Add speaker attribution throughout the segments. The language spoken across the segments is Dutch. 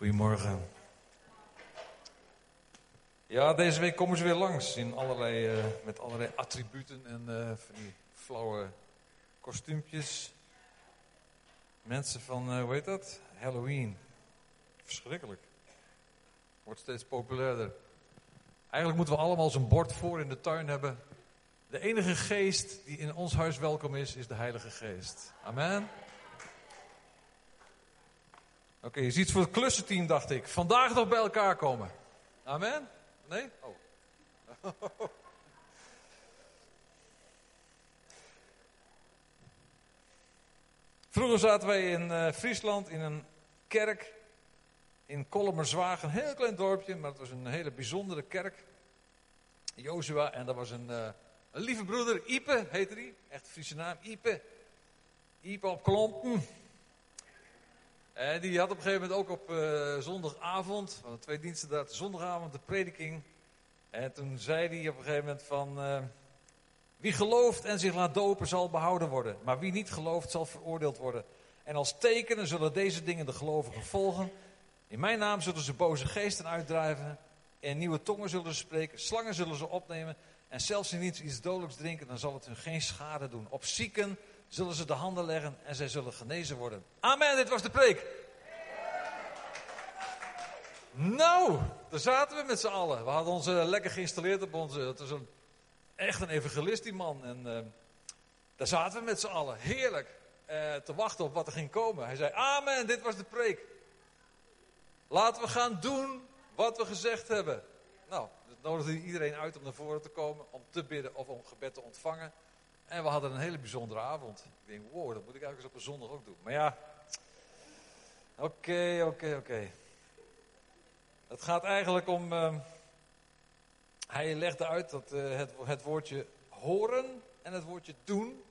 Speaker 1: Goedemorgen. Ja, deze week komen ze weer langs in allerlei, uh, met allerlei attributen en uh, van die flauwe kostuumpjes. Mensen van, uh, hoe heet dat? Halloween. Verschrikkelijk. Wordt steeds populairder. Eigenlijk moeten we allemaal zo'n bord voor in de tuin hebben. De enige geest die in ons huis welkom is, is de Heilige Geest. Amen. Oké, je ziet voor het klussenteam, dacht ik. Vandaag nog bij elkaar komen. Amen? Nee? Oh. Vroeger zaten wij in uh, Friesland in een kerk in Kollemerzwaag, een heel klein dorpje, maar het was een hele bijzondere kerk. Jozua, en dat was een, uh, een lieve broeder, Ipe heette hij, echt Friese naam, Ipe. Ipe op klompen. En die had op een gegeven moment ook op uh, zondagavond, van de twee diensten dat, zondagavond de prediking. En toen zei hij op een gegeven moment van, uh, wie gelooft en zich laat dopen zal behouden worden. Maar wie niet gelooft zal veroordeeld worden. En als tekenen zullen deze dingen de gelovigen volgen. In mijn naam zullen ze boze geesten uitdrijven. En nieuwe tongen zullen ze spreken. Slangen zullen ze opnemen. En zelfs in iets, iets dodelijks drinken, dan zal het hun geen schade doen. Op zieken zullen ze de handen leggen en zij zullen genezen worden. Amen, dit was de preek. Nou, daar zaten we met z'n allen. We hadden ons uh, lekker geïnstalleerd op onze. Het was een, echt een evangelist, die man. En uh, daar zaten we met z'n allen. Heerlijk. Uh, te wachten op wat er ging komen. Hij zei: Amen, dit was de preek. Laten we gaan doen wat we gezegd hebben. Nou, dat nodigde iedereen uit om naar voren te komen. Om te bidden of om gebed te ontvangen. En we hadden een hele bijzondere avond. Ik denk, wow, dat moet ik eigenlijk eens op een zondag ook doen. Maar ja, oké, oké, oké. Het gaat eigenlijk om, uh, hij legde uit dat uh, het, het, woordje horen en het woordje doen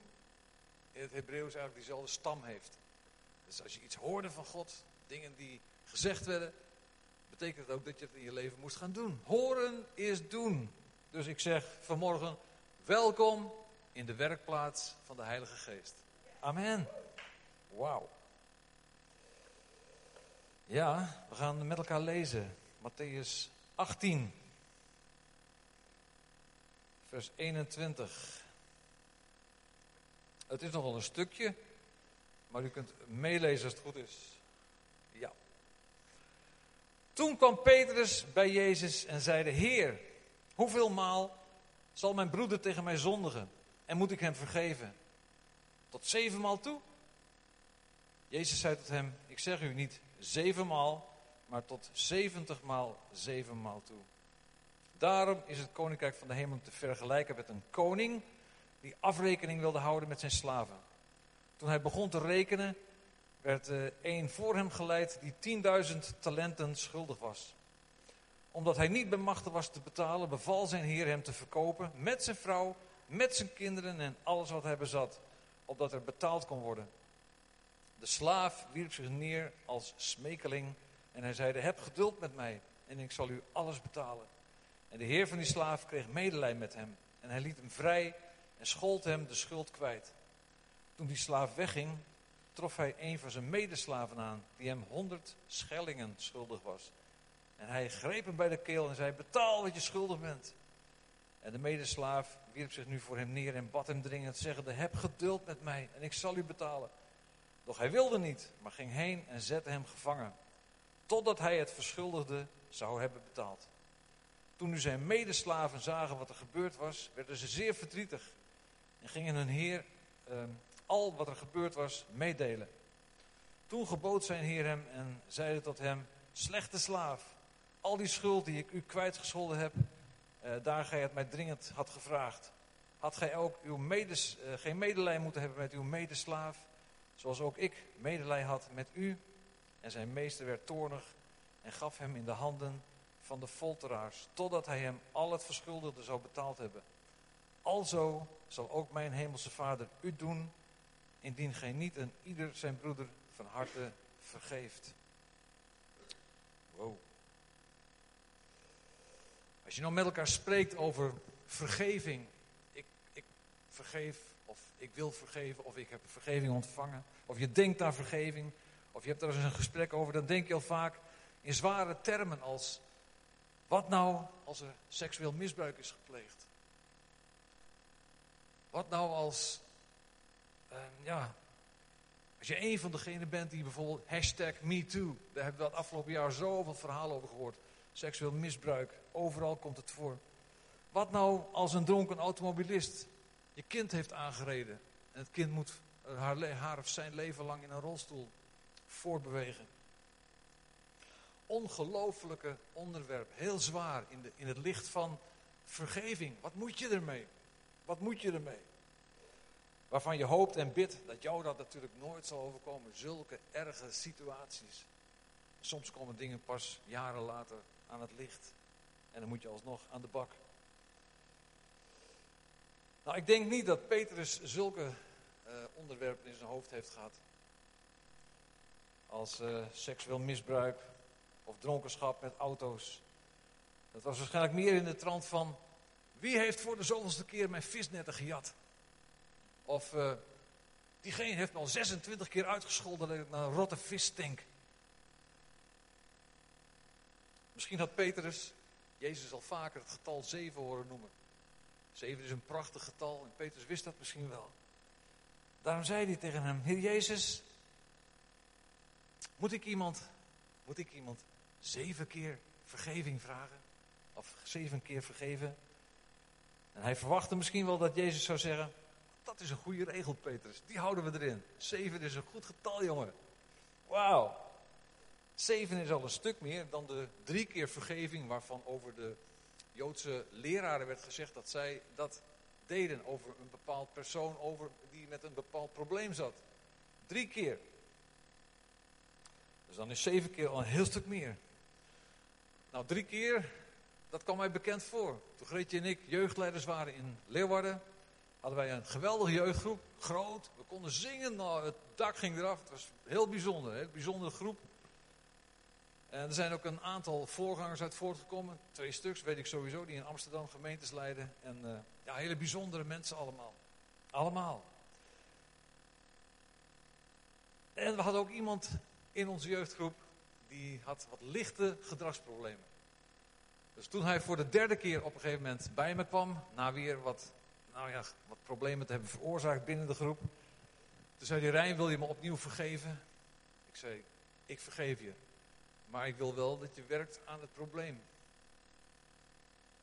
Speaker 1: in het Hebreeuws eigenlijk diezelfde stam heeft. Dus als je iets hoorde van God, dingen die gezegd werden, betekent het ook dat je het in je leven moest gaan doen. Horen is doen. Dus ik zeg vanmorgen, welkom in de werkplaats van de Heilige Geest. Amen. Wauw. Ja, we gaan met elkaar lezen. Matthäus 18, vers 21. Het is nogal een stukje, maar u kunt meelezen als het goed is. Ja. Toen kwam Petrus bij Jezus en zeide: Heer, hoeveel maal zal mijn broeder tegen mij zondigen? En moet ik hem vergeven? Tot zevenmaal toe? Jezus zei tot hem: Ik zeg u niet zevenmaal, maar tot zeventigmaal zevenmaal toe. Daarom is het koninkrijk van de hemel te vergelijken met een koning die afrekening wilde houden met zijn slaven. Toen hij begon te rekenen, werd er een voor hem geleid die 10.000 talenten schuldig was. Omdat hij niet bemachtigd was te betalen, beval zijn heer hem te verkopen met zijn vrouw, met zijn kinderen en alles wat hij bezat, opdat er betaald kon worden. De slaaf wierp zich neer als smekeling en hij zeide, heb geduld met mij en ik zal u alles betalen. En de heer van die slaaf kreeg medelijden met hem en hij liet hem vrij en schold hem de schuld kwijt. Toen die slaaf wegging, trof hij een van zijn medeslaven aan, die hem honderd schellingen schuldig was. En hij greep hem bij de keel en zei, betaal wat je schuldig bent. En de medeslaaf wierp zich nu voor hem neer en bad hem dringend, zeggende, heb geduld met mij en ik zal u betalen. Doch hij wilde niet, maar ging heen en zette hem gevangen totdat hij het verschuldigde zou hebben betaald. Toen nu zijn medeslaven zagen wat er gebeurd was, werden ze zeer verdrietig en gingen hun heer uh, al wat er gebeurd was meedelen. Toen gebood zijn heer hem en zeide tot hem, slechte slaaf, al die schuld die ik u kwijtgescholden heb, uh, daar gij het mij dringend had gevraagd. Had gij ook uw medes, uh, geen medelij moeten hebben met uw medeslaaf, zoals ook ik medelij had met u? En zijn meester werd toornig en gaf hem in de handen van de folteraars, totdat hij hem al het verschuldigde zou betaald hebben. Alzo zal ook mijn hemelse vader u doen, indien gij niet een ieder zijn broeder van harte vergeeft. Wow. Als je nou met elkaar spreekt over vergeving, ik, ik vergeef, of ik wil vergeven, of ik heb vergeving ontvangen, of je denkt aan vergeving, of je hebt er eens een gesprek over, dan denk je al vaak, In zware termen als, wat nou als er seksueel misbruik is gepleegd? Wat nou als, ehm, ja, als je een van degenen bent die bijvoorbeeld hashtag MeToo, daar hebben we het afgelopen jaar zoveel verhalen over gehoord. Seksueel misbruik, overal komt het voor. Wat nou als een dronken automobilist je kind heeft aangereden en het kind moet haar, haar of zijn leven lang in een rolstoel voortbewegen? Ongelooflijke onderwerp, heel zwaar in, de, in het licht van vergeving. Wat moet je ermee? Wat moet je ermee? Waarvan je hoopt en bidt dat jou dat natuurlijk nooit zal overkomen. Zulke erge situaties. Soms komen dingen pas jaren later aan het licht. En dan moet je alsnog aan de bak. Nou, ik denk niet dat Petrus zulke uh, onderwerpen in zijn hoofd heeft gehad. Als uh, seksueel misbruik of dronkenschap met auto's. Dat was waarschijnlijk meer in de trant van... Wie heeft voor de zoveelste keer mijn visnetten gejat? Of uh, diegene heeft me al 26 keer uitgescholden naar een rotte vis stink. Misschien had Petrus Jezus al vaker het getal 7 horen noemen. 7 is een prachtig getal en Petrus wist dat misschien wel. Daarom zei hij tegen hem: Heer Jezus, moet ik iemand, moet ik iemand zeven keer vergeving vragen? Of zeven keer vergeven? En hij verwachtte misschien wel dat Jezus zou zeggen: Dat is een goede regel, Petrus. Die houden we erin. Zeven is een goed getal, jongen. Wauw. Zeven is al een stuk meer dan de drie keer vergeving waarvan over de Joodse leraren werd gezegd dat zij dat deden over een bepaald persoon over, die met een bepaald probleem zat. Drie keer. Dus dan is zeven keer al een heel stuk meer. Nou, drie keer, dat kwam mij bekend voor. Toen Greetje en ik jeugdleiders waren in Leeuwarden, hadden wij een geweldige jeugdgroep. Groot, we konden zingen, nou, het dak ging eraf. Het was heel bijzonder, een bijzondere groep. Er zijn ook een aantal voorgangers uit voortgekomen. Twee stuks, weet ik sowieso, die in Amsterdam gemeentes leiden. En uh, ja, hele bijzondere mensen allemaal. Allemaal. En we hadden ook iemand in onze jeugdgroep die had wat lichte gedragsproblemen. Dus toen hij voor de derde keer op een gegeven moment bij me kwam, na weer wat, nou ja, wat problemen te hebben veroorzaakt binnen de groep. Toen zei hij, Rijn, wil je me opnieuw vergeven? Ik zei, ik vergeef je. Maar ik wil wel dat je werkt aan het probleem.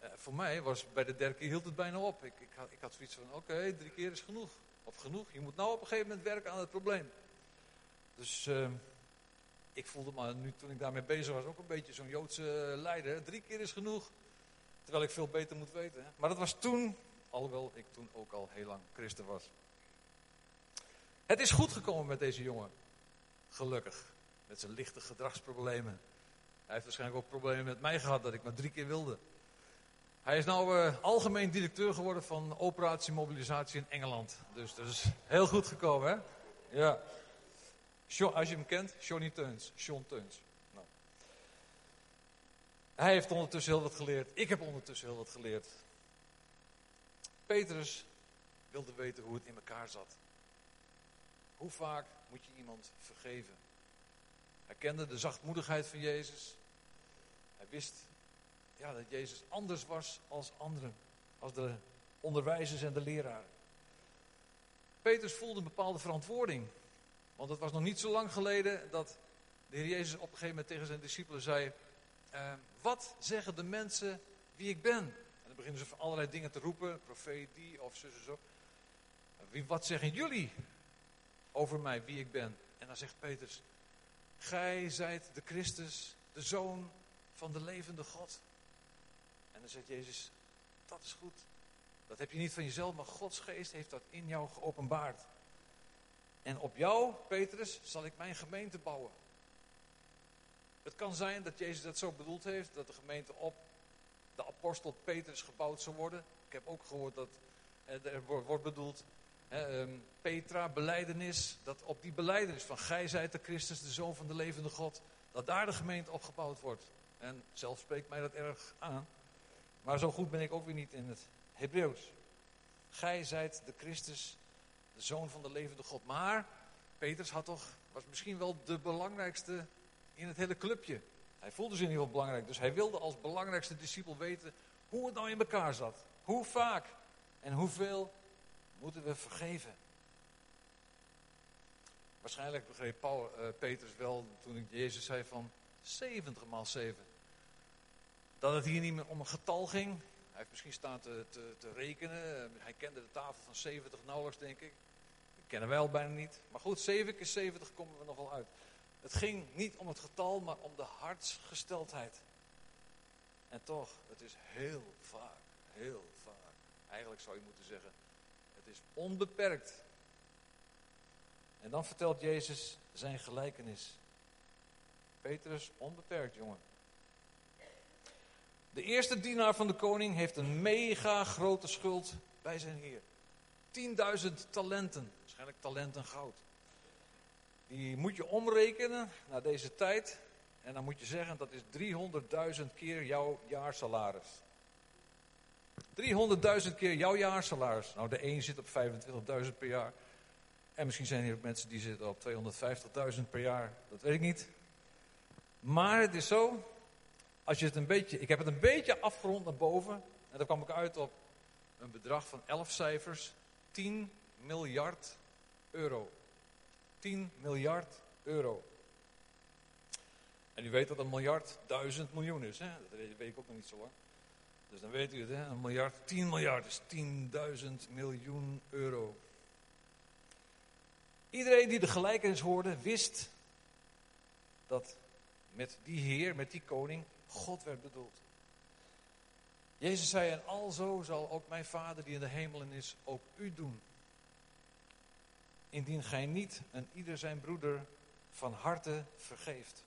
Speaker 1: Uh, voor mij was bij de derde hield het bijna op. Ik, ik, had, ik had zoiets van, oké, drie keer is genoeg. Of genoeg, je moet nou op een gegeven moment werken aan het probleem. Dus uh, ik voelde me nu toen ik daarmee bezig was ook een beetje zo'n Joodse leider. Drie keer is genoeg. Terwijl ik veel beter moet weten. Hè? Maar dat was toen, alhoewel ik toen ook al heel lang christen was. Het is goed gekomen met deze jongen. Gelukkig. Met zijn lichte gedragsproblemen. Hij heeft waarschijnlijk ook problemen met mij gehad dat ik maar drie keer wilde. Hij is nou uh, algemeen directeur geworden van operatie mobilisatie in Engeland. Dus dat is heel goed gekomen, hè? Ja. als je hem kent, Johnny Teuns. Sean Teuns. Nou. Hij heeft ondertussen heel wat geleerd. Ik heb ondertussen heel wat geleerd. Petrus wilde weten hoe het in elkaar zat. Hoe vaak moet je iemand vergeven? Hij kende de zachtmoedigheid van Jezus. Hij wist ja, dat Jezus anders was als anderen, als de onderwijzers en de leraren. Petrus voelde een bepaalde verantwoording. Want het was nog niet zo lang geleden dat de Heer Jezus op een gegeven moment tegen zijn discipelen zei: eh, Wat zeggen de mensen wie ik ben? En dan beginnen ze allerlei dingen te roepen, profeet die of zo, zo, zo. Wat zeggen jullie over mij, wie ik ben? En dan zegt Petrus: Gij zijt de Christus, de Zoon van de levende God. En dan zegt Jezus, dat is goed. Dat heb je niet van jezelf, maar Gods geest heeft dat in jou geopenbaard. En op jou, Petrus, zal ik mijn gemeente bouwen. Het kan zijn dat Jezus dat zo bedoeld heeft, dat de gemeente op de apostel Petrus gebouwd zal worden. Ik heb ook gehoord dat eh, er wordt bedoeld Ehm, Petra, beleidenis, dat op die beleidenis van gij zijt de Christus, de Zoon van de levende God, dat daar de gemeente opgebouwd wordt. En zelf spreekt mij dat erg aan. Maar zo goed ben ik ook weer niet in het Hebreeuws. Gij zijt de Christus, de Zoon van de levende God. Maar Petrus had toch, was misschien wel de belangrijkste in het hele clubje. Hij voelde zich in ieder geval belangrijk. Dus hij wilde als belangrijkste discipel weten hoe het nou in elkaar zat. Hoe vaak en hoeveel moeten we vergeven? Waarschijnlijk begreep Paul, uh, Petrus wel toen ik Jezus zei van 70 maal 7. Dat het hier niet meer om een getal ging. Hij heeft misschien staan te, te, te rekenen. Hij kende de tafel van 70 nauwelijks, denk ik. Dat kennen wij al bijna niet. Maar goed, 7 keer 70 komen we nog wel uit. Het ging niet om het getal, maar om de hartsgesteldheid. En toch, het is heel vaak, heel vaak. Eigenlijk zou je moeten zeggen, het is onbeperkt. En dan vertelt Jezus zijn gelijkenis. Petrus, onbeperkt jongen. De eerste dienaar van de koning heeft een mega grote schuld bij zijn heer. 10.000 talenten, waarschijnlijk talenten goud. Die moet je omrekenen naar deze tijd. En dan moet je zeggen dat is 300.000 keer jouw jaarsalaris. 300.000 keer jouw jaarsalaris. Nou, de een zit op 25.000 per jaar. En misschien zijn er ook mensen die zitten op 250.000 per jaar. Dat weet ik niet. Maar het is zo, als je het een beetje, ik heb het een beetje afgerond naar boven. En dan kwam ik uit op een bedrag van 11 cijfers. 10 miljard euro. 10 miljard euro. En u weet dat een miljard duizend miljoen is. Hè? Dat weet ik ook nog niet zo lang. Dus dan weet u het, hè? een miljard, 10 miljard is 10.000 miljoen euro. Iedereen die de gelijkenis hoorde, wist dat met die Heer, met die koning, God werd bedoeld. Jezus zei, en alzo zal ook mijn Vader die in de hemelen is, ook u doen. Indien gij niet en ieder zijn broeder van harte vergeeft.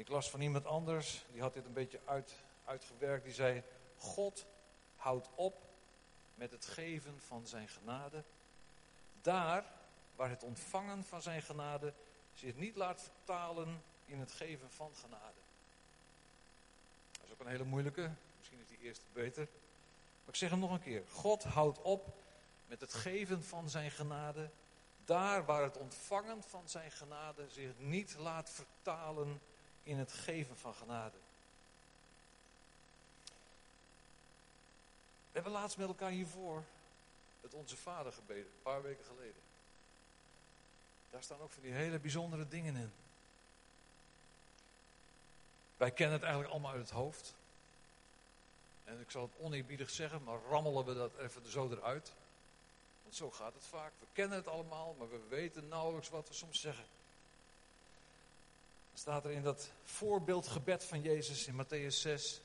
Speaker 1: Ik las van iemand anders, die had dit een beetje uit, uitgewerkt, die zei, God houdt op met het geven van zijn genade, daar waar het ontvangen van zijn genade zich niet laat vertalen in het geven van genade. Dat is ook een hele moeilijke, misschien is die eerste beter. Maar ik zeg hem nog een keer, God houdt op met het geven van zijn genade, daar waar het ontvangen van zijn genade zich niet laat vertalen in het geven van genade. We hebben laatst met elkaar hiervoor het Onze Vader gebeden, een paar weken geleden. Daar staan ook van die hele bijzondere dingen in. Wij kennen het eigenlijk allemaal uit het hoofd. En ik zal het oneerbiedig zeggen, maar rammelen we dat even zo eruit. Want zo gaat het vaak. We kennen het allemaal, maar we weten nauwelijks wat we soms zeggen. Staat er in dat voorbeeldgebed van Jezus in Matthäus 6,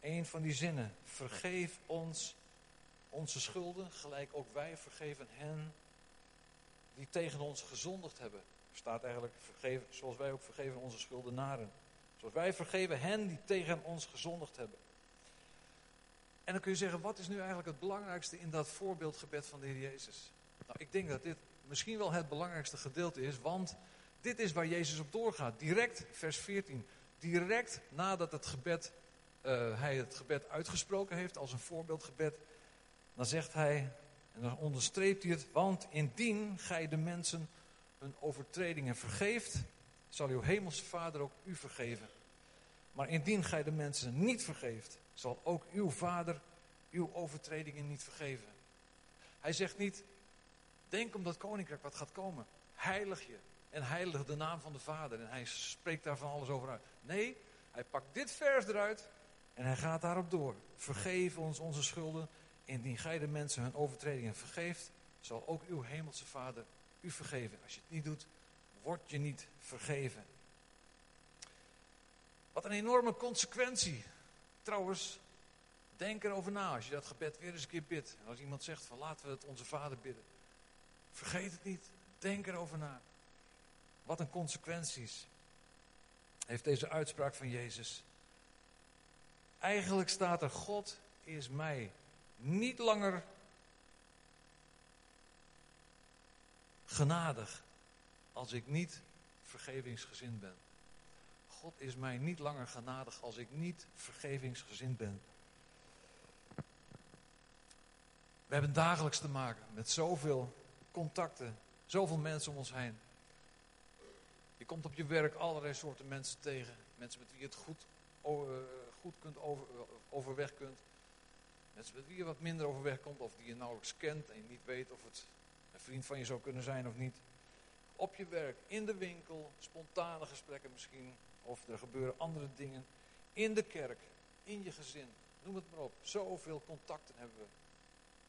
Speaker 1: een van die zinnen. Vergeef ons onze schulden, gelijk ook wij vergeven hen die tegen ons gezondigd hebben. Er staat eigenlijk, vergeven, zoals wij ook vergeven onze schuldenaren. Zoals wij vergeven hen die tegen ons gezondigd hebben. En dan kun je zeggen, wat is nu eigenlijk het belangrijkste in dat voorbeeldgebed van de Heer Jezus? Nou, ik denk dat dit misschien wel het belangrijkste gedeelte is, want dit is waar Jezus op doorgaat. Direct, vers 14, direct nadat het gebed, uh, hij het gebed uitgesproken heeft als een voorbeeldgebed, dan zegt hij, en dan onderstreept hij het, want indien gij de mensen hun overtredingen vergeeft, zal uw hemelse Vader ook u vergeven. Maar indien gij de mensen niet vergeeft, zal ook uw Vader uw overtredingen niet vergeven. Hij zegt niet, denk om dat koninkrijk wat gaat komen. Heilig je en heilig de naam van de Vader. En hij spreekt daar van alles over uit. Nee, hij pakt dit vers eruit en hij gaat daarop door. Vergeef ons onze schulden Indien gij de mensen hun overtredingen vergeeft, zal ook uw hemelse Vader u vergeven. Als je het niet doet, word je niet vergeven. Wat een enorme consequentie. Trouwens, denk erover na als je dat gebed weer eens een keer bidt. En als iemand zegt van laten we het onze Vader bidden. Vergeet het niet. Denk erover na. Wat een consequenties heeft deze uitspraak van Jezus. Eigenlijk staat er God is mij niet langer genadig als ik niet vergevingsgezind ben. God is mij niet langer genadig als ik niet vergevingsgezind ben. We hebben dagelijks te maken met zoveel contacten, zoveel mensen om ons heen. Je komt op je werk allerlei soorten mensen tegen. Mensen met wie je het goed, eh, goed kunt over, eh, overweg kunt. Mensen met wie je wat minder overweg komt of die je nauwelijks kent en je niet weet of het een vriend van je zou kunnen zijn of niet. Op je werk, in de winkel, spontane gesprekken misschien. Of er gebeuren andere dingen. In de kerk, in je gezin. Noem het maar op. Zoveel contacten hebben we.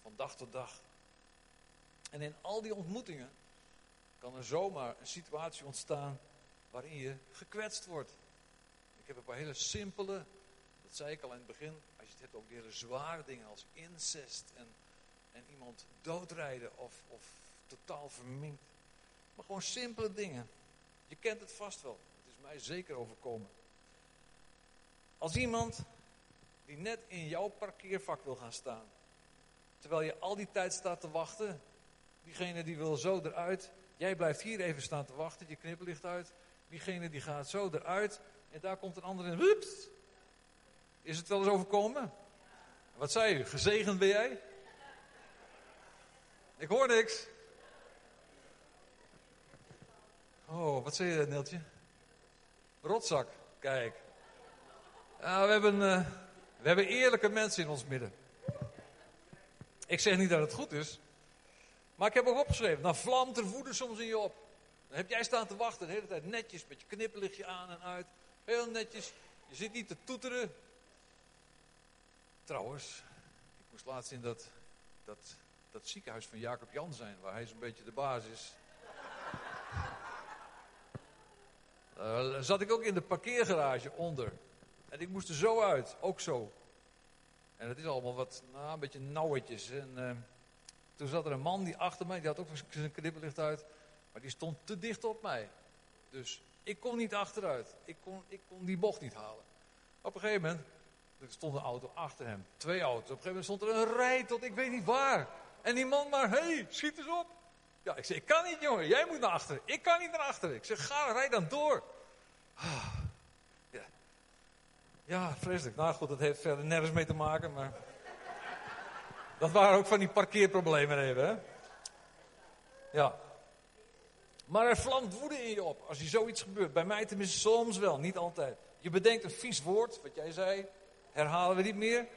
Speaker 1: Van dag tot dag. En in al die ontmoetingen kan er zomaar een situatie ontstaan waarin je gekwetst wordt. Ik heb een paar hele simpele, dat zei ik al in het begin, als je het hebt over hele zware dingen als incest en, en iemand doodrijden of, of totaal verminkt. Maar gewoon simpele dingen. Je kent het vast wel. Het is mij zeker overkomen. Als iemand die net in jouw parkeervak wil gaan staan, terwijl je al die tijd staat te wachten, diegene die wil zo eruit, jij blijft hier even staan te wachten, je knipperlicht uit, diegene die gaat zo eruit en daar komt een ander in. Hups! Is het wel eens overkomen? Wat zei u? Gezegend ben jij? Ik hoor niks. Oh, wat zei je, Neeltje? Rotzak, kijk. We, hebben, eh, we hebben eerlijke mensen in ons midden. Ik zeg niet dat het goed is. Maar ik heb ook opgeschreven, dan vlamt er woede soms in je op. Dan heb jij staan te wachten de hele tijd netjes met je knipperlichtje aan en uit. Heel netjes. Je zit niet te toeteren. Trouwens, ik moest laatst in dat, dat, dat ziekenhuis van Jacob Jan zijn, waar hij zo'n beetje de baas is. Uh, zat ik ook in de parkeergarage onder. En ik moest er zo uit, ook zo. En het is allemaal wat, nou, een beetje nauwetjes. En uh, toen zat er een man die achter mij, die had ook zijn knipperlicht uit. Maar die stond te dicht op mij. Dus ik kon niet achteruit. Ik kon, ik kon die bocht niet halen. Op een gegeven moment, er stond een auto achter hem. Twee auto's. Op een gegeven moment stond er een rij tot ik weet niet waar. En die man maar, hé, hey, schiet eens op. Ja, ik zeg, ik kan niet jongen, jij moet naar achteren. Ik kan niet naar achteren. Ik zeg, ga, rijd dan door. Ah, ja. ja, vreselijk. Nou goed, dat heeft verder nergens mee te maken, maar... dat waren ook van die parkeerproblemen even, hè. Ja. Maar er vlamt woede in je op als er zoiets gebeurt. Bij mij tenminste soms wel, niet altijd. Je bedenkt een vies woord, wat jij zei, herhalen we niet meer.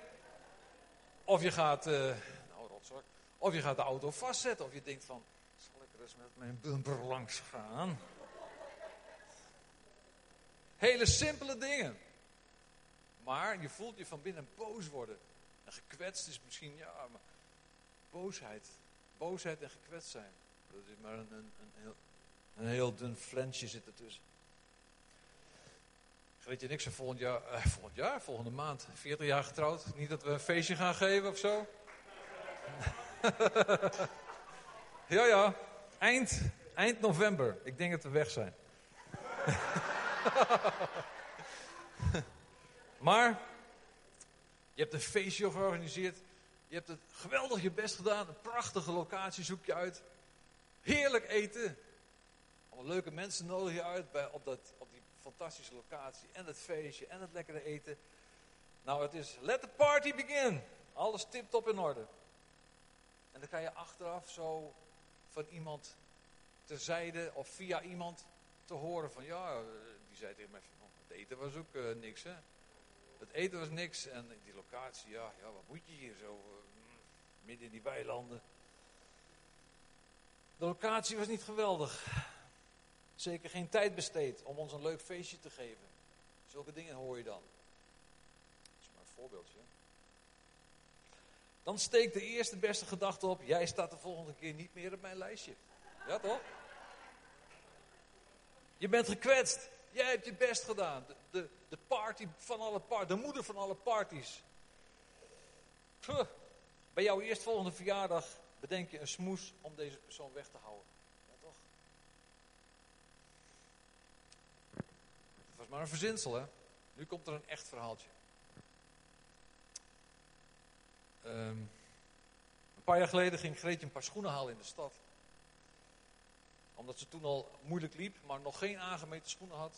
Speaker 1: Of je gaat, uh, nou rotzak, of je gaat de auto vastzetten. Of je denkt van, zal ik er eens met mijn bumper langs gaan? Hele simpele dingen. Maar je voelt je van binnen boos worden. En gekwetst is misschien, ja, maar boosheid. Boosheid en gekwetst zijn. Dat is maar een, een, een heel, een heel dun flensje zit ertussen. Greetje en ik zijn volgend jaar, eh, volgend jaar, volgende maand, 40 jaar getrouwd. Niet dat we een feestje gaan geven of zo. ja, ja, eind, eind november. Ik denk dat we weg zijn. maar, je hebt een feestje georganiseerd. Je hebt het geweldig je best gedaan. Een prachtige locatie zoek je uit. Heerlijk eten. Allemaal leuke mensen nodig je uit bij, op, dat, op die fantastische locatie. En het feestje en het lekkere eten. Nou, het is let the party begin. Alles tipt op in orde. En dan kan je achteraf zo van iemand terzijde of via iemand te horen van ja, die zei tegen mij oh, het eten was ook uh, niks hè. Het eten was niks en die locatie, ja, ja wat moet je hier zo uh, midden in die weilanden. De locatie was niet geweldig. Zeker geen tijd besteed om ons een leuk feestje te geven. Zulke dingen hoor je dan. Dat is maar een voorbeeldje. Dan steekt de eerste beste gedachte op: jij staat de volgende keer niet meer op mijn lijstje. Ja toch? Je bent gekwetst. Jij hebt je best gedaan. De, de party van alle parties. De moeder van alle parties. Puh. Bij jouw eerstvolgende verjaardag bedenk je een smoes om deze persoon weg te houden. Ja, toch? Het was maar een verzinsel, hè? Nu komt er een echt verhaaltje. Um, een paar jaar geleden ging Greetje een paar schoenen halen in de stad. Omdat ze toen al moeilijk liep, maar nog geen aangemeten schoenen had.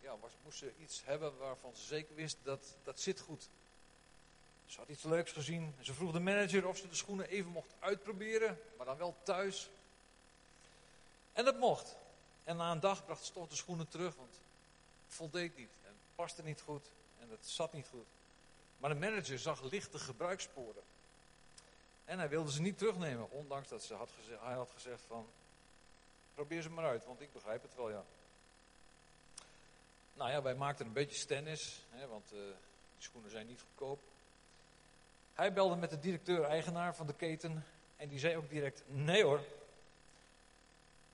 Speaker 1: Ja, was, moest ze iets hebben waarvan ze zeker wist dat dat zit goed. Ze had iets leuks gezien. Ze vroeg de manager of ze de schoenen even mocht uitproberen, maar dan wel thuis. En dat mocht. En na een dag bracht Stott de schoenen terug, want het voldeed niet. En het paste niet goed en het zat niet goed. Maar de manager zag lichte gebruikssporen. En hij wilde ze niet terugnemen, ondanks dat ze had gezegd, hij had gezegd van... Probeer ze maar uit, want ik begrijp het wel, ja. Nou ja, wij maakten een beetje stennis, want uh, die schoenen zijn niet goedkoop. Hij belde met de directeur-eigenaar van de keten en die zei ook direct: Nee hoor.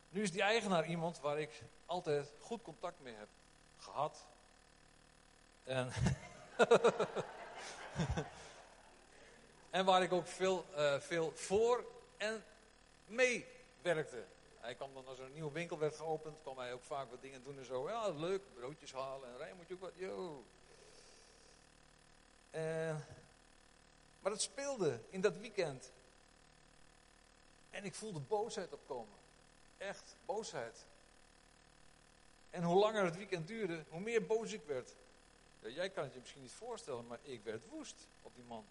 Speaker 1: Nu is die eigenaar iemand waar ik altijd goed contact mee heb gehad. En, en waar ik ook veel, uh, veel voor en mee werkte. Hij kwam dan als er een nieuwe winkel werd geopend, kwam hij ook vaak wat dingen doen en zo. Ja, leuk, broodjes halen en rijden moet je ook wat, yo. Uh, maar het speelde in dat weekend. En ik voelde boosheid opkomen. Echt, boosheid. En hoe langer het weekend duurde, hoe meer boos ik werd. Jij kan het je misschien niet voorstellen, maar ik werd woest op die man.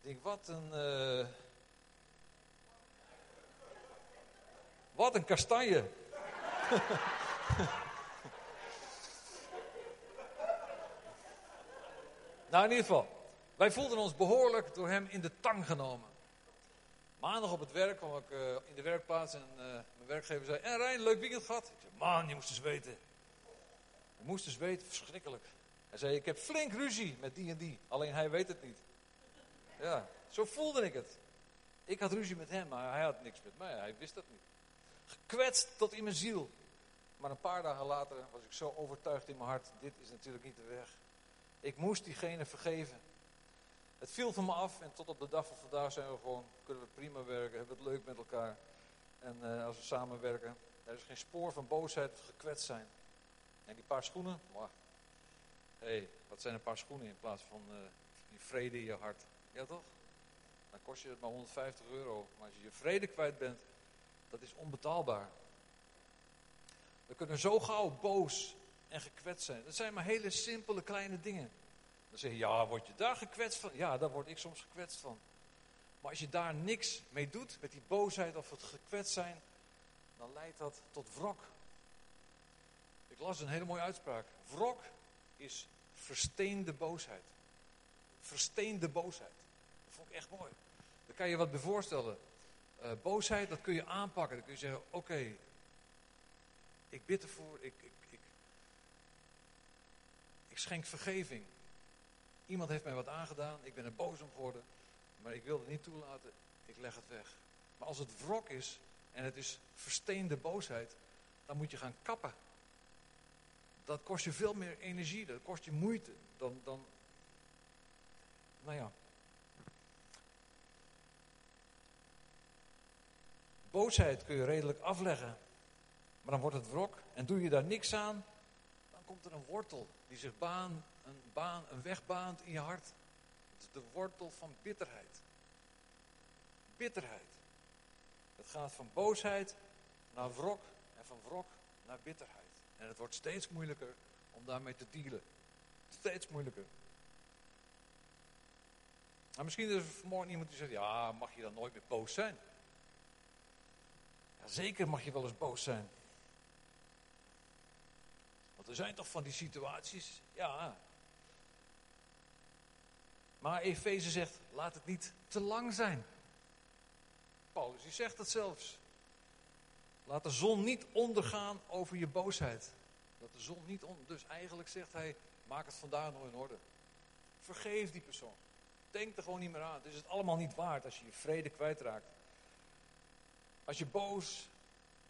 Speaker 1: Ik denk, wat een... Uh... Wat een kastanje. nou, in ieder geval. Wij voelden ons behoorlijk door hem in de tang genomen. Maandag op het werk kwam ik uh, in de werkplaats en uh, mijn werkgever zei: En Rijn, leuk weekend gehad? Ik zei: Man, je moest eens weten. Je moest eens weten, verschrikkelijk. Hij zei: Ik heb flink ruzie met die en die, alleen hij weet het niet. Ja, zo voelde ik het. Ik had ruzie met hem, maar hij had niks met mij, hij wist dat niet. Gekwetst tot in mijn ziel. Maar een paar dagen later was ik zo overtuigd in mijn hart: Dit is natuurlijk niet de weg. Ik moest diegene vergeven. Het viel van me af en tot op de dag van vandaag zijn we gewoon, kunnen we prima werken, hebben we het leuk met elkaar. En uh, als we samenwerken, er is geen spoor van boosheid of gekwetst zijn. En die paar schoenen, hé, wat zijn een paar schoenen in plaats van uh, die vrede in je hart. Ja toch? Dan kost je het maar 150 euro. Maar als je je vrede kwijt bent, dat is onbetaalbaar. We kunnen zo gauw boos en gekwetst zijn. Dat zijn maar hele simpele kleine dingen. Dan zeg je, ja, word je daar gekwetst van? Ja, daar word ik soms gekwetst van. Maar als je daar niks mee doet, met die boosheid of het gekwetst zijn, dan leidt dat tot wrok. Ik las een hele mooie uitspraak. Wrok is versteende boosheid. Versteende boosheid. Dat vond ik echt mooi. Daar kan je wat bij. Uh, boosheid, dat kun je aanpakken. Dan kun je zeggen, oké, ik bid ervoor, ik, ik, ik, ik schenk vergeving. Iemand heeft mij wat aangedaan, ik ben er boos om geworden, maar ik wil het niet toelaten, ik leg het weg. Maar als het wrok is en het is versteende boosheid, dan moet je gaan kappen. Dat kost je veel meer energie, dat kost je moeite dan, dan nou ja. Boosheid kun je redelijk afleggen, maar dan wordt het wrok en doe je daar niks aan, dan komt er een wortel die zich baan een, baan, weg baant in je hart. Het is de wortel van bitterheid. Bitterheid. Het gaat van boosheid naar wrok en van wrok naar bitterheid. En het wordt steeds moeilijker om daarmee te dealen. Steeds moeilijker. Maar misschien is er vanmorgen iemand die zegt, ja, mag je dan nooit meer boos zijn? Zeker mag je wel eens boos zijn. Want er zijn toch van die situaties, ja, maar Efeze zegt, laat het niet te lang zijn. Paulus, die zegt dat zelfs. Laat de zon niet ondergaan over je boosheid. Dat de zon niet onder. Dus eigenlijk zegt hij, maak het vandaag nog in orde. Vergeef die persoon. Denk er gewoon niet meer aan. Het is het allemaal niet waard als je je vrede kwijtraakt. Als je boos,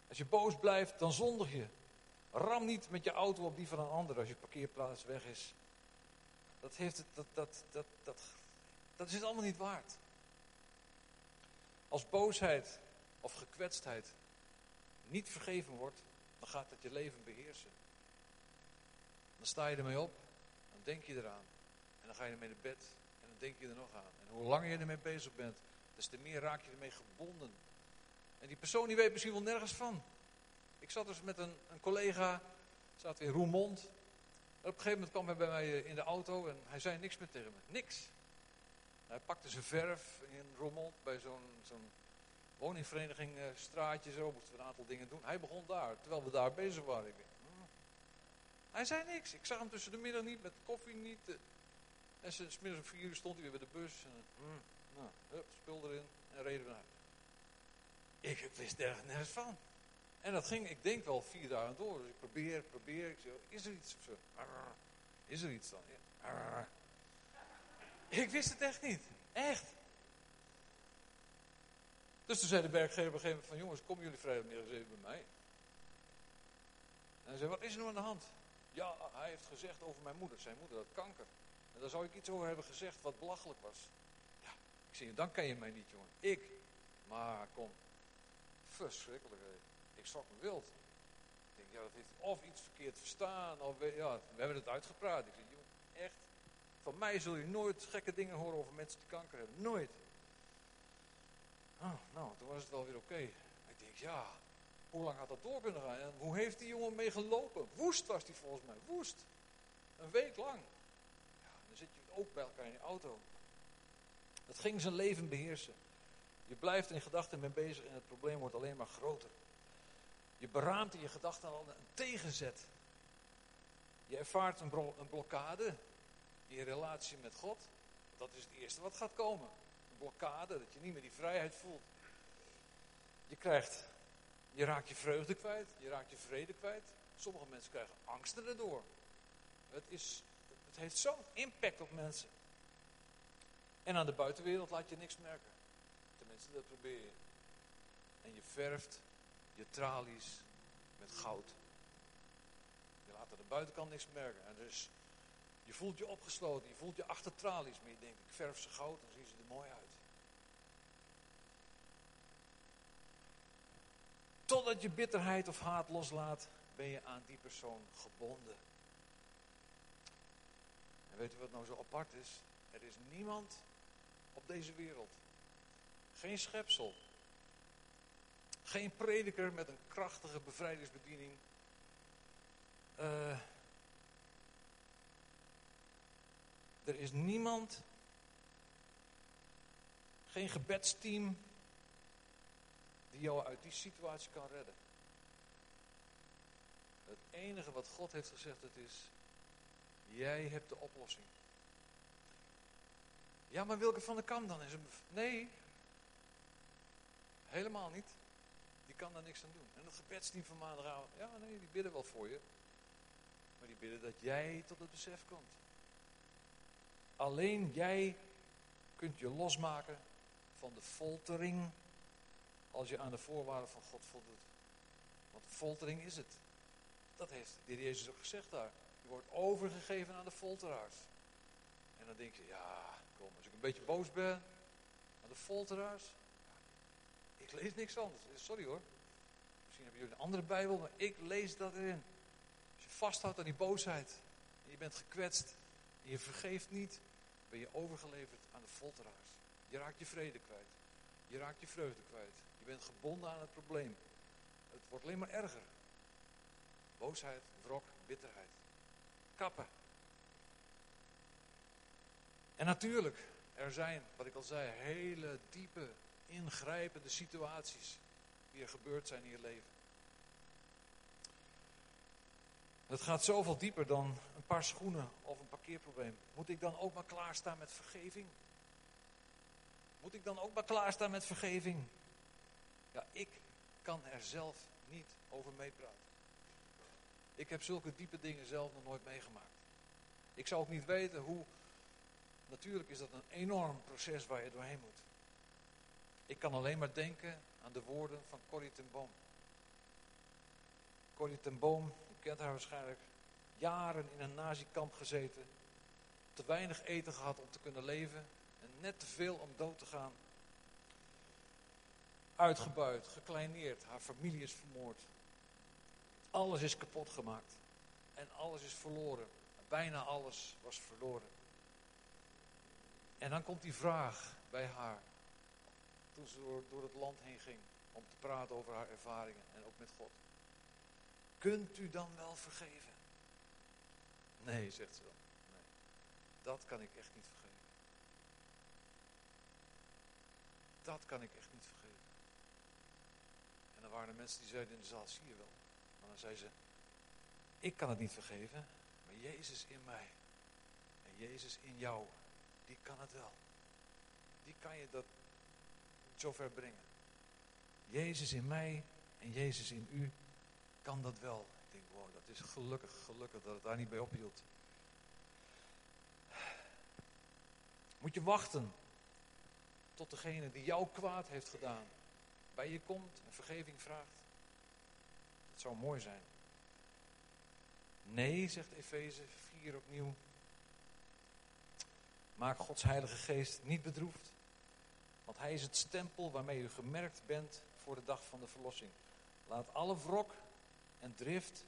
Speaker 1: als je boos blijft, dan zondig je. Ram niet met je auto op die van een ander als je parkeerplaats weg is. Dat, heeft het, dat, dat, dat, dat, dat is het allemaal niet waard. Als boosheid of gekwetstheid niet vergeven wordt, dan gaat het je leven beheersen. Dan sta je ermee op, dan denk je eraan. En dan ga je ermee naar bed en dan denk je er nog aan. En hoe langer je ermee bezig bent, des te meer raak je ermee gebonden. En die persoon die weet misschien wel nergens van. Ik zat dus met een, een collega, zat in Roermond op een gegeven moment kwam hij bij mij in de auto en hij zei niks meer tegen me. Niks. Hij pakte zijn verf in rommel bij zo'n zo'n woningvereniging, uh, straatje zo, moesten we een aantal dingen doen. Hij begon daar, terwijl we daar bezig waren. Hm. Hij zei niks. Ik zag hem tussen de middag niet, met koffie niet. Uh, en smiddags om vier uur stond hij weer bij de bus. En, hm. nou, hup, erin en reden we naar Ik wist er nergens van. En dat ging, ik denk wel vier dagen door. Dus ik probeer, probeer. Ik zeg, is er iets of zo? Is er iets dan? Ik wist het echt niet. Echt. Dus toen zei de werkgever op een gegeven moment van... Jongens, komen jullie vrijdagmiddag eens even bij mij? En hij zei, wat is er nou aan de hand? Ja, hij heeft gezegd over mijn moeder. Zijn moeder had kanker. En daar zou ik iets over hebben gezegd wat belachelijk was. Ja, ik zeg, dan ken je mij niet, jongen. Ik. Maar kom. Verschrikkelijk. Ik schrok me wild. Ik denk, ja, dat heeft of iets verkeerd verstaan, of ja, we hebben het uitgepraat. Ik zeg, joh, echt, van mij zul je nooit gekke dingen horen over mensen die kanker hebben. Nooit. Oh, nou, toen was het wel weer oké. Ik denk, ja, hoe lang had dat door kunnen gaan? En hoe heeft die jongen mee gelopen? Woest was die volgens mij, woest. Een week lang. Ja, dan zit je ook bij elkaar in je auto. Het ging zijn leven beheersen. Je blijft in gedachten mee bezig en het probleem wordt alleen maar groter. Je beraamt in je gedachten al een tegenzet. Je ervaart een, een blokkade in je relatie met God. Dat is het eerste wat gaat komen. Een blokkade, dat je niet meer die vrijheid voelt. Je krijgt, je raakt je vreugde kwijt, je raakt je vrede kwijt. Sommige mensen krijgen angsten erdoor. Het, is, het heeft zo'n impact op mensen. En aan de buitenwereld laat je niks merken. Tenminste, dat probeer je. En je verft je tralies met goud. Je laat aan de buitenkant niks merken. En dus je voelt je opgesloten, je voelt je achter tralies, maar je denkt, ik verf ze goud, dan zien ze er mooi uit. Totdat je bitterheid of haat loslaat, ben je aan die persoon gebonden. En weet u wat nou zo apart is? Er is niemand op deze wereld, geen schepsel, geen prediker met een krachtige bevrijdingsbediening. Uh, er is niemand, geen gebedsteam, die jou uit die situatie kan redden. Het enige wat God heeft gezegd, het is, jij hebt de oplossing. Ja, maar Wilke van der Kam dan is een... Nee, helemaal niet kan daar niks aan doen. En het gebedsteam van maandagavond, ja nee, die bidden wel voor je. Maar die bidden dat jij tot het besef komt. Alleen jij kunt je losmaken van de foltering als je aan de voorwaarden van God voldoet. Want foltering is het. Dat heeft de Jezus ook gezegd daar. Je wordt overgegeven aan de folteraars. En dan denk je, ja, kom, als ik een beetje boos ben aan de folteraars, ik lees niks anders. Sorry hoor. Misschien hebben jullie een andere Bijbel, maar ik lees dat erin. Als je vasthoudt aan die boosheid. En je bent gekwetst. En je vergeeft niet. Ben je overgeleverd aan de folteraars. Je raakt je vrede kwijt. Je raakt je vreugde kwijt. Je bent gebonden aan het probleem. Het wordt alleen maar erger. Boosheid, wrok, bitterheid. Kappen. En natuurlijk, er zijn, wat ik al zei, hele diepe ingrijpende situaties die er gebeurd zijn in je leven. Het gaat zoveel dieper dan een paar schoenen of een parkeerprobleem. Moet ik dan ook maar klaarstaan met vergeving? Moet ik dan ook maar klaarstaan met vergeving? Ja, ik kan er zelf niet over meepraten. Ik heb zulke diepe dingen zelf nog nooit meegemaakt. Ik zou ook niet weten hoe. Natuurlijk is dat een enorm proces waar je doorheen moet. Ik kan alleen maar denken aan de woorden van Corrie ten Boom. Corrie ten Boom, u kent haar waarschijnlijk, jaren in een nazikamp gezeten. Te weinig eten gehad om te kunnen leven. En net te veel om dood te gaan. Uitgebuit, gekleineerd, haar familie is vermoord. Alles is kapot gemaakt. En alles is verloren. Bijna alles was verloren. En dan komt die vraag bij haar toen ze door, het land heen ging om te praten over haar ervaringen en ook met God. Kunt u dan wel vergeven? Nee, zegt ze dan. Nee, dat kan ik echt niet vergeven. Dat kan ik echt niet vergeven. dan waren er mensen die zeiden in de zaal, zie je wel. Maar dan zei ze, ik kan het niet vergeven, maar Jezus in mij. En Jezus in jou, die kan het wel. Die kan je dat zover brengen. Jezus in mij en Jezus in u kan dat wel. Ik denk, wow, dat is gelukkig, gelukkig dat het daar niet bij ophield. Moet je wachten tot degene die jou kwaad heeft gedaan bij je komt en vergeving vraagt? Dat zou mooi zijn. Nee, zegt Efeze 4 opnieuw. Maak Gods Heilige Geest niet bedroefd. Want Hij is het stempel waarmee u gemerkt bent voor de dag van de verlossing. Laat alle wrok en drift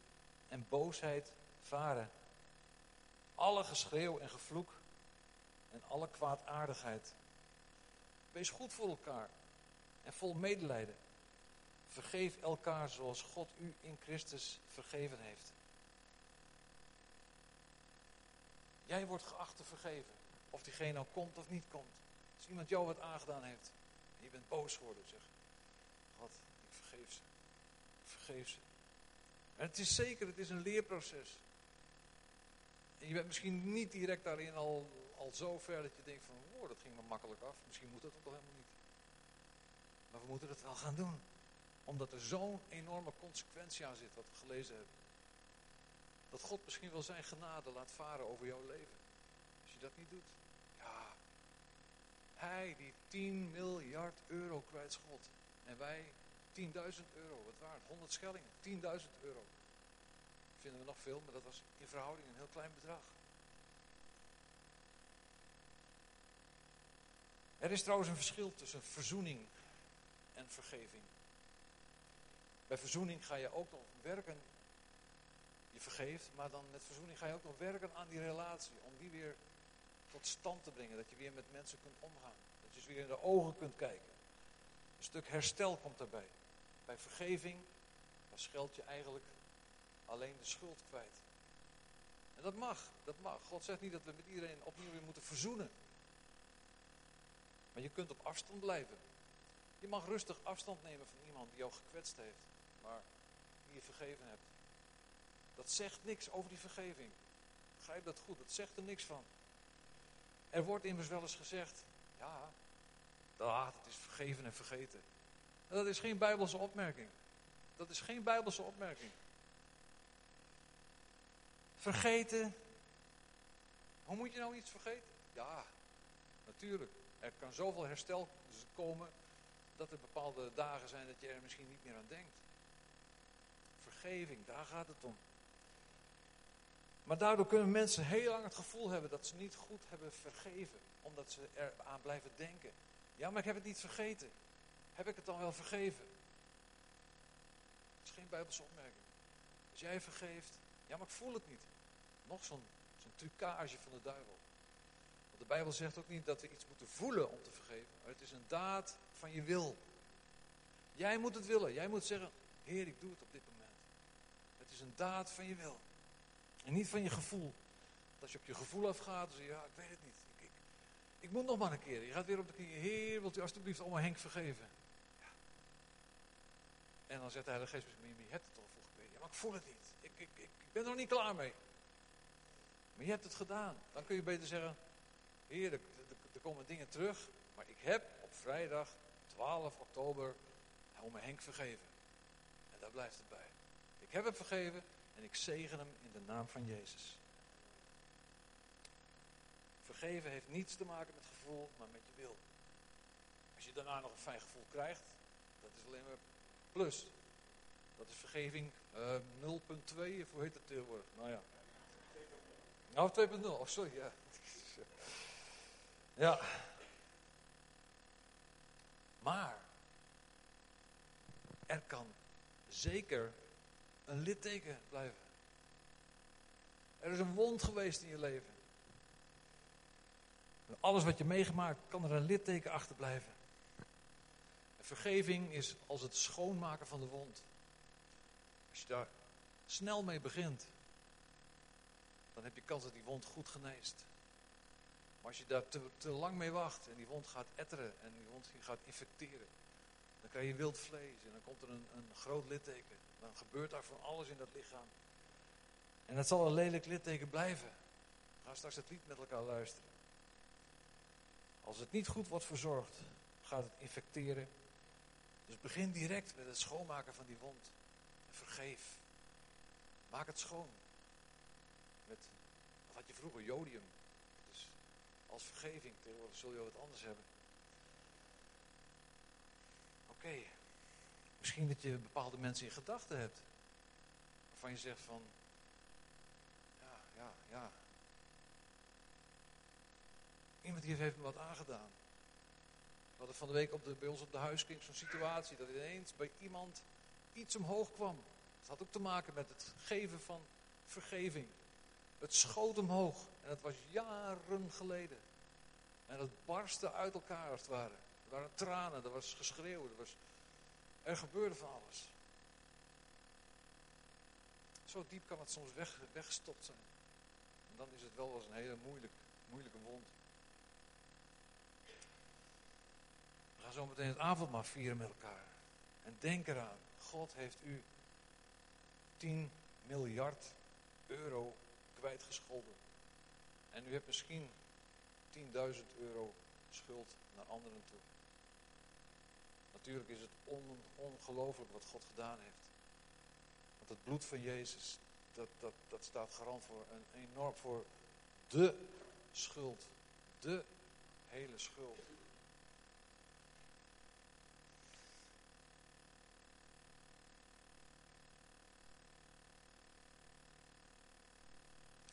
Speaker 1: en boosheid varen. Alle geschreeuw en gevloek en alle kwaadaardigheid. Wees goed voor elkaar en vol medelijden. Vergeef elkaar zoals God u in Christus vergeven heeft. Jij wordt geacht te vergeven. Of diegene nou komt of niet komt. Iemand jou wat aangedaan heeft. En je bent boos geworden. Zeg. God, ik vergeef ze. Ik vergeef ze. En het is zeker, het is een leerproces. En je bent misschien niet direct daarin al, al zo ver dat je denkt van, oh, dat ging me makkelijk af. Misschien moet dat toch helemaal niet. Maar we moeten het wel gaan doen. Omdat er zo'n enorme consequentie aan zit, wat we gelezen hebben. Dat God misschien wel zijn genade laat varen over jouw leven. Als je dat niet doet. Hij die 10 miljard euro kwijtschot. En wij 10.000 euro. Wat waard? 100 schellingen. 10.000 euro. Vinden we nog veel, maar dat was in verhouding een heel klein bedrag. Er is trouwens een verschil tussen verzoening en vergeving. Bij verzoening ga je ook nog werken je vergeeft, maar dan met verzoening ga je ook nog werken aan die relatie. Om die weer tot stand te brengen. Dat je weer met mensen kunt omgaan. Dat je weer in de ogen kunt kijken. Een stuk herstel komt daarbij. Bij vergeving, dan scheld je eigenlijk alleen de schuld kwijt. En dat mag, dat mag. God zegt niet dat we met iedereen opnieuw weer moeten verzoenen. Maar je kunt op afstand blijven. Je mag rustig afstand nemen van iemand die jou gekwetst heeft, maar die je vergeven hebt. Dat zegt niks over die vergeving. Begrijp dat goed, dat zegt er niks van. Er wordt immers wel eens gezegd, ja, dat is vergeven en vergeten. dat is geen bijbelse opmerking. Dat is geen bijbelse opmerking. Vergeten. Hoe moet je nou iets vergeten? Ja, natuurlijk. Er kan zoveel herstel komen dat er bepaalde dagen zijn dat je er misschien niet meer aan denkt. Vergeving, daar gaat het om. Maar daardoor kunnen mensen heel lang het gevoel hebben dat ze niet goed hebben vergeven. Omdat ze eraan blijven denken. Ja, maar ik heb het niet vergeten. Heb ik het dan wel vergeven? Dat is geen bijbelse opmerking. Als jij vergeeft, ja, maar ik voel het niet. Nog zo'n zo'n trucage van de duivel. Want de Bijbel zegt ook niet dat we iets moeten voelen om te vergeven. Maar het is een daad van je wil. Jij moet het willen. Jij moet zeggen, Heer, ik doe het op dit moment. Het is een daad van je wil. En niet van je gevoel. Als je op je gevoel afgaat, dan zeg je, ja, ik weet het niet. Ik, ik, ik, moet nog maar een keer. Je gaat weer op de knieën. Heer, wilt u alstublieft allemaal Henk vergeven? Ja. En dan zegt de Heilige Geest, maar je hebt het al voor gebeden. Ja, maar ik voel het niet. Ik, ik, ik, ben er nog niet klaar mee. Maar je hebt het gedaan. Dan kun je beter zeggen, Heer, er, komen dingen terug. Maar ik heb op vrijdag 12 oktober om Henk vergeven. En daar blijft het bij. Ik heb hem vergeven en ik zegen hem in de naam van Jezus. Vergeven heeft niets te maken met gevoel, maar met je wil. Als je daarna nog een fijn gevoel krijgt, dat is alleen maar plus. Dat is vergeving uh, eh, 0.2, of hoe heet het tegenwoordig? Nou ja. Nou, 2.0, oh sorry, ja. Ja. Maar, er kan zeker een litteken blijven. Er is een wond geweest in je leven. alles wat je meegemaakt, kan er een litteken achterblijven. En vergeving is als het schoonmaken van de wond. Als je daar snel mee begint, dan heb je kans dat die wond goed geneest. Maar als je daar te, te lang mee wacht en die wond gaat etteren en die wond gaat infecteren, Dan krijg je wild vlees en dan komt er een, een groot litteken. Dan gebeurt daar van alles in dat lichaam. En het zal een lelijk litteken blijven. Gaan straks het lied met elkaar luisteren. Als het niet goed wordt verzorgd, gaat het infecteren. Dus begin direct met het schoonmaken van die wond. Vergeef. Maak het schoon. Met, wat je vroeger? Jodium. Dus als vergeving. Tegenwoordig zul je wat anders hebben. Oké. Misschien dat je bepaalde mensen in gedachten hebt. Waarvan je zegt van... Ja, ja, ja. Iemand die heeft me wat aangedaan. We hadden van de week op de, bij ons op de huiskring zo'n situatie. Dat ineens bij iemand iets omhoog kwam. Het had ook te maken met het geven van vergeving. Het schoot omhoog. En het was jaren geleden. En het barstte uit elkaar als het ware. Er waren tranen, er was geschreeuw, er, was, er gebeurde van alles. Zo diep kan het soms weg, weggestopt zijn. En dan is het wel eens een hele moeilijk, moeilijke wond. We gaan zo meteen het avondmaal vieren met elkaar. En denk eraan, God heeft u 10 miljard euro kwijtgescholden. En u hebt misschien 10.000 euro schuld naar anderen toe. Natuurlijk is het on, ongelooflijk wat God gedaan heeft. Want het bloed van Jezus, dat, dat, dat staat garant voor een enorm voor de schuld. De hele schuld.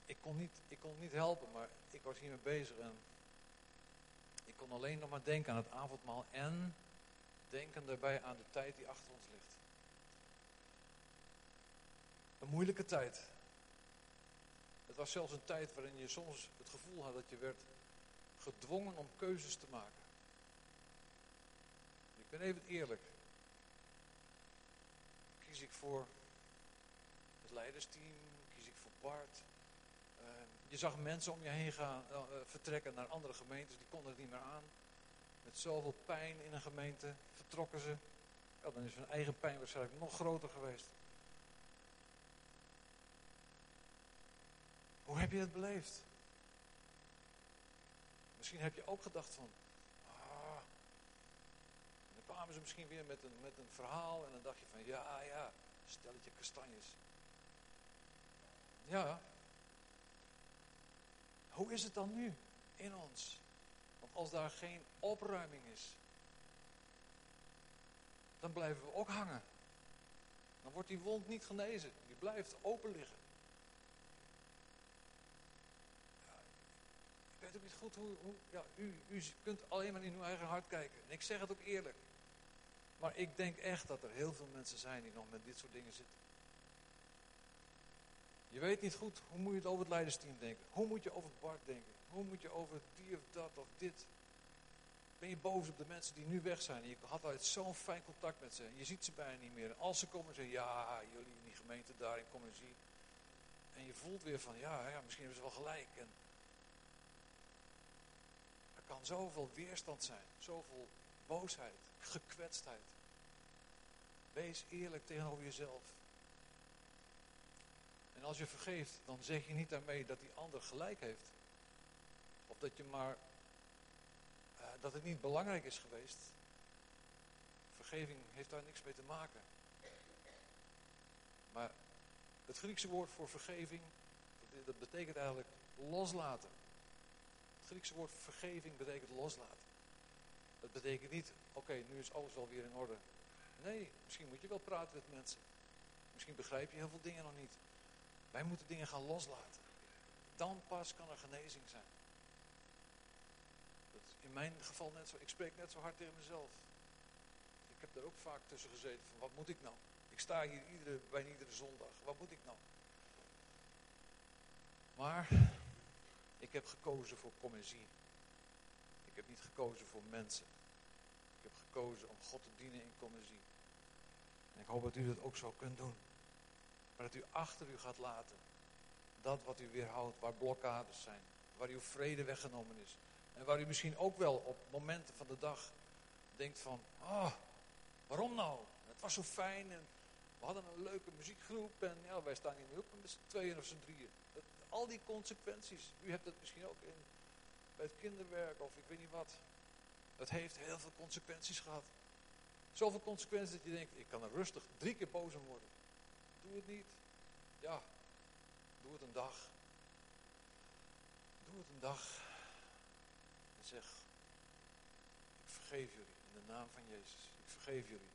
Speaker 1: Ik kon, niet, ik kon niet helpen, maar ik was hiermee bezig en ik kon alleen nog maar denken aan het avondmaal en denken daarbij aan de tijd die achter ons ligt. Een moeilijke tijd. Het was zelfs een tijd waarin je soms het gevoel had dat je werd gedwongen om keuzes te maken. Ik ben even eerlijk. Kies ik voor het leidersteam? Kies ik voor Bart? Uh, je zag mensen om je heen gaan, uh, vertrekken naar andere gemeentes, die konden het niet meer aan. Met zoveel pijn in een gemeente vertrokken ze. Ja, dan is hun eigen pijn waarschijnlijk nog groter geweest. Hoe heb je het beleefd? Misschien heb je ook gedacht van, ah, dan kwamen ze misschien weer met een, met een verhaal en dan dacht je van, ja, ja, stelletje kastanjes. Ja. Hoe is het dan nu in ons? Want als daar geen opruiming is, dan blijven we ook hangen. Dan wordt die wond niet genezen. Die blijft open liggen. ik weet ook niet goed hoe. hoe ja, u, u kunt alleen maar in uw eigen hart kijken. En ik zeg het ook eerlijk. Maar ik denk echt dat er heel veel mensen zijn die nog met dit soort dingen zitten. Je weet niet goed hoe moet je het over het leidersteam denken. Hoe moet je over het Bart denken. Hoe moet je over die of dat of dit. Ben je boos op de mensen die nu weg zijn? Je had altijd zo'n fijn contact met ze. Je ziet ze bijna niet meer. En als ze komen, zeggen ja, jullie in die gemeente daar in Communie. En je voelt weer van, ja, ja, misschien hebben ze wel gelijk. En er kan zoveel weerstand zijn. Zoveel boosheid, gekwetstheid. Wees eerlijk tegenover jezelf. En als je vergeeft, dan zeg je niet daarmee dat die ander gelijk heeft. Of dat je maar uh, dat het niet belangrijk is geweest. Vergeving heeft daar niks mee te maken. Maar het Griekse woord voor vergeving, dat, dat betekent eigenlijk loslaten. Het Griekse woord vergeving betekent loslaten. Dat betekent niet, oké, nu is alles wel weer in orde. Nee, misschien moet je wel praten met mensen. Misschien begrijp je heel veel dingen nog niet. Wij moeten dingen gaan loslaten. Dan pas kan er genezing zijn in mijn geval net zo, ik spreek net zo hard tegen mezelf. Ik heb daar ook vaak tussen gezeten van wat moet ik nou? Ik sta hier iedere, bijna iedere zondag. Wat moet ik nou? Maar ik heb gekozen voor commissie. Ik heb niet gekozen voor mensen. Ik heb gekozen om God te dienen in commissie. En ik hoop dat u dat ook zo kunt doen. Maar dat u achter u gaat laten. Dat wat u weerhoudt, waar blokkades zijn. Waar uw vrede weggenomen is. En waar u misschien ook wel op momenten van de dag denkt van, oh, Waarom nou? Het was zo fijn en we hadden een leuke muziekgroep en ja, wij staan hier nu ook met z'n tweeën of z'n drieën. al die consequenties, u hebt het misschien ook in, bij het kinderwerk of ik weet niet wat. Het heeft heel veel consequenties gehad. Zoveel consequenties dat je denkt, ik kan er rustig drie keer boos om worden. Doe het niet. Ja, doe het een dag. Doe het een dag. Zeg, ik vergeef jullie in de naam van Jezus. Ik vergeef jullie.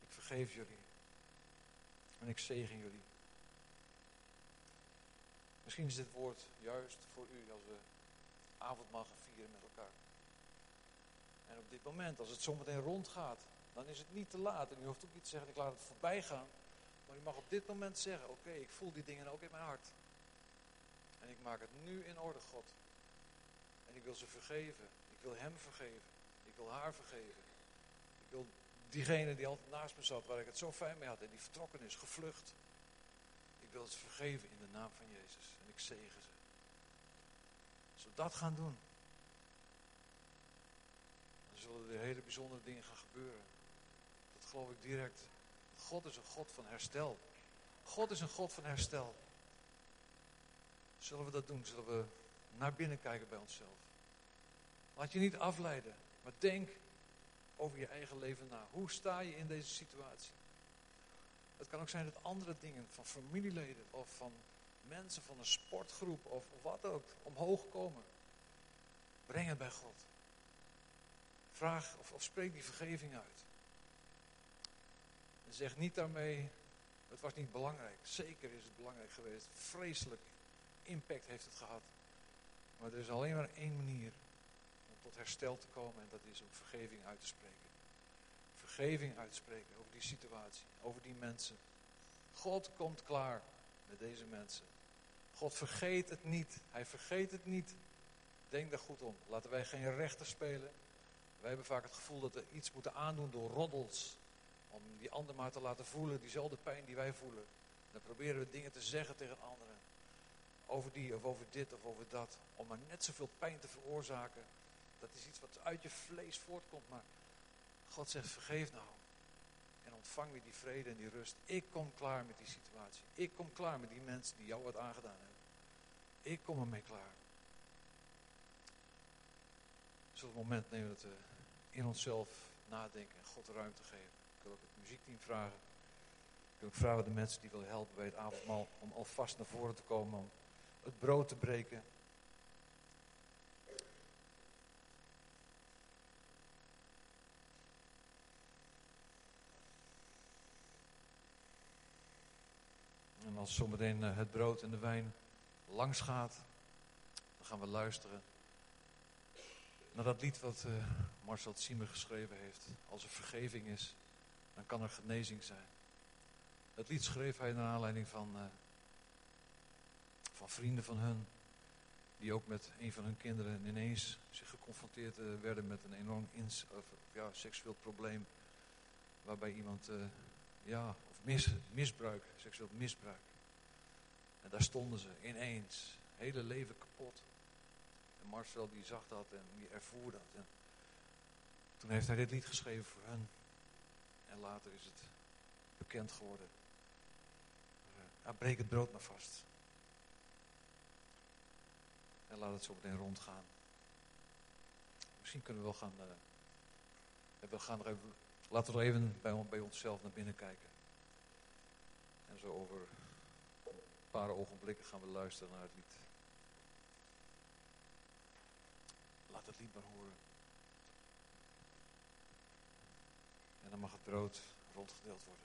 Speaker 1: Ik vergeef jullie. En ik zegen jullie. Misschien is dit woord juist voor u als we avondmaal gaan vieren met elkaar. En op dit moment, als het zometeen rondgaat, dan is het niet te laat. En u hoeft ook niet te zeggen, ik laat het voorbij gaan. Maar u mag op dit moment zeggen, oké, ik voel die dingen ook in mijn hart. En ik maak het nu in orde, God. Ik wil ze vergeven. Ik wil hem vergeven. Ik wil haar vergeven. Ik wil diegene die altijd naast me zat, waar ik het zo fijn mee had en die vertrokken is, gevlucht. Ik wil ze vergeven in de naam van Jezus. En ik zegen ze. Als we dat gaan doen, dan zullen er hele bijzondere dingen gaan gebeuren. Dat geloof ik direct. God is een God van herstel. God is een God van herstel. Zullen we dat doen? Zullen we naar binnen kijken bij onszelf? Laat je niet afleiden, maar denk over je eigen leven na. Hoe sta je in deze situatie? Het kan ook zijn dat andere dingen van familieleden of van mensen van een sportgroep of wat ook omhoog komen. Breng het bij God. Vraag of, of spreek die vergeving uit. En zeg niet daarmee, het was niet belangrijk. Zeker is het belangrijk geweest. Vreselijk impact heeft het gehad. Maar er is alleen maar één manier om tot herstel te komen en dat is om vergeving uit te spreken. Vergeving uitspreken over die situatie, over die mensen. God komt klaar met deze mensen. God vergeet het niet. Hij vergeet het niet. Denk daar goed om. Laten wij geen rechter spelen. Wij hebben vaak het gevoel dat we iets moeten aandoen door roddels. Om die ander maar te laten voelen, diezelfde pijn die wij voelen. Dan proberen we dingen te zeggen tegen anderen. Over die of over dit of over dat. Om maar net zoveel pijn te veroorzaken. Dat is iets wat uit je vlees voortkomt. Maar God zegt, vergeef nou. En ontvang weer die vrede en die rust. Ik kom klaar met die situatie. Ik kom klaar met die mensen die jou wat aangedaan hebben. Ik kom ermee klaar. We zullen een moment nemen dat we in onszelf nadenken en God ruimte geven. Ik wil ook het muziekteam vragen. Ik wil ook vragen de mensen die willen helpen bij het avondmaal om alvast naar voren te komen. Om het brood te breken. En als zometeen eh, het brood en de wijn langs gaat, dan gaan we luisteren naar dat lied wat uh, Marcel Siemer geschreven heeft. Als er vergeving is, dan kan er genezing zijn. Het lied schreef hij naar aanleiding van, uh, vrienden van hun. Die ook met een van hun kinderen ineens zich geconfronteerd uh, werden met een enorm ja, seksueel probleem. Waarbij iemand, ja, of mis, misbruik, seksueel misbruik. En daar stonden ze ineens, hele leven kapot. En Marcel die zag dat en die ervoer dat. En toen heeft hij dit lied geschreven voor hen. En later is het bekend geworden. Ja, breek het brood maar vast. En laat het zo meteen rondgaan. Misschien kunnen we wel gaan. Uh, we gaan er even, laten we er even bij, bij onszelf naar binnen kijken. En zo over een paar ogenblikken gaan we luisteren naar het lied. Laat het lied maar horen. En dan mag het brood rondgedeeld worden.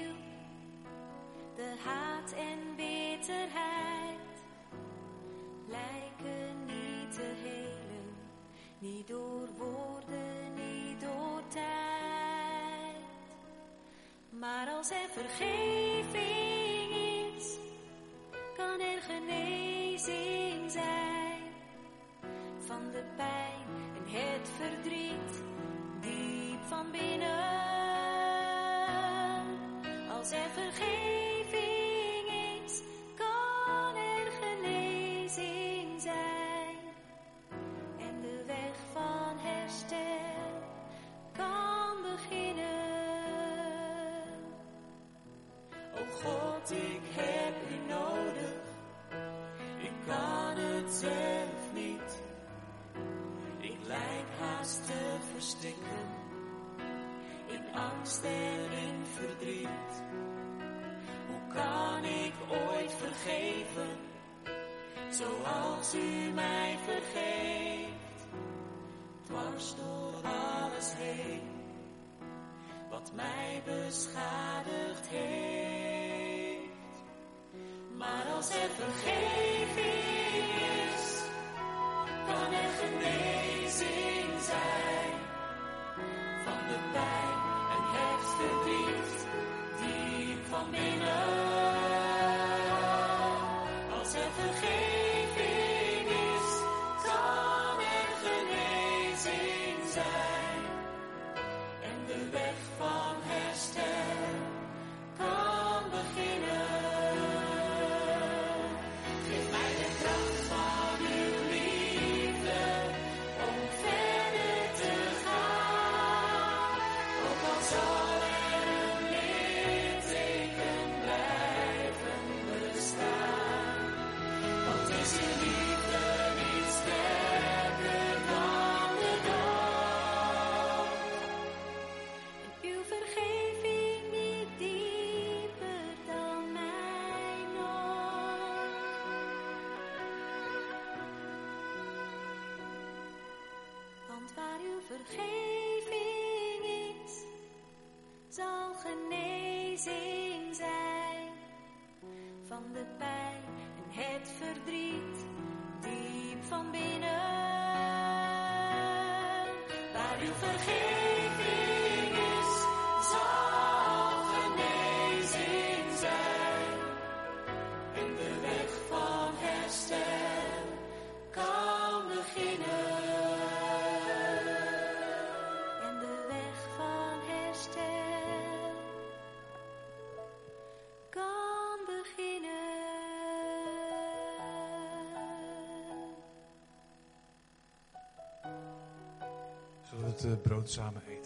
Speaker 2: haat en bitterheid lijken niet te helen, niet door woorden, niet door tijd. Maar als er vergeving is, kan er genezing zijn van de pijn en het verdriet diep van binnen. Als er In angst en in verdriet. Hoe kan ik ooit vergeven? Zoals u mij vergeeft. Dwars door alles heen. Wat mij beschadigd heeft. Maar als er vergeving is, kan er genezing zijn de pijn en het verdriet diep van binnen. Verdriet diep van binnen. Waar uw vergeving
Speaker 1: brood samen?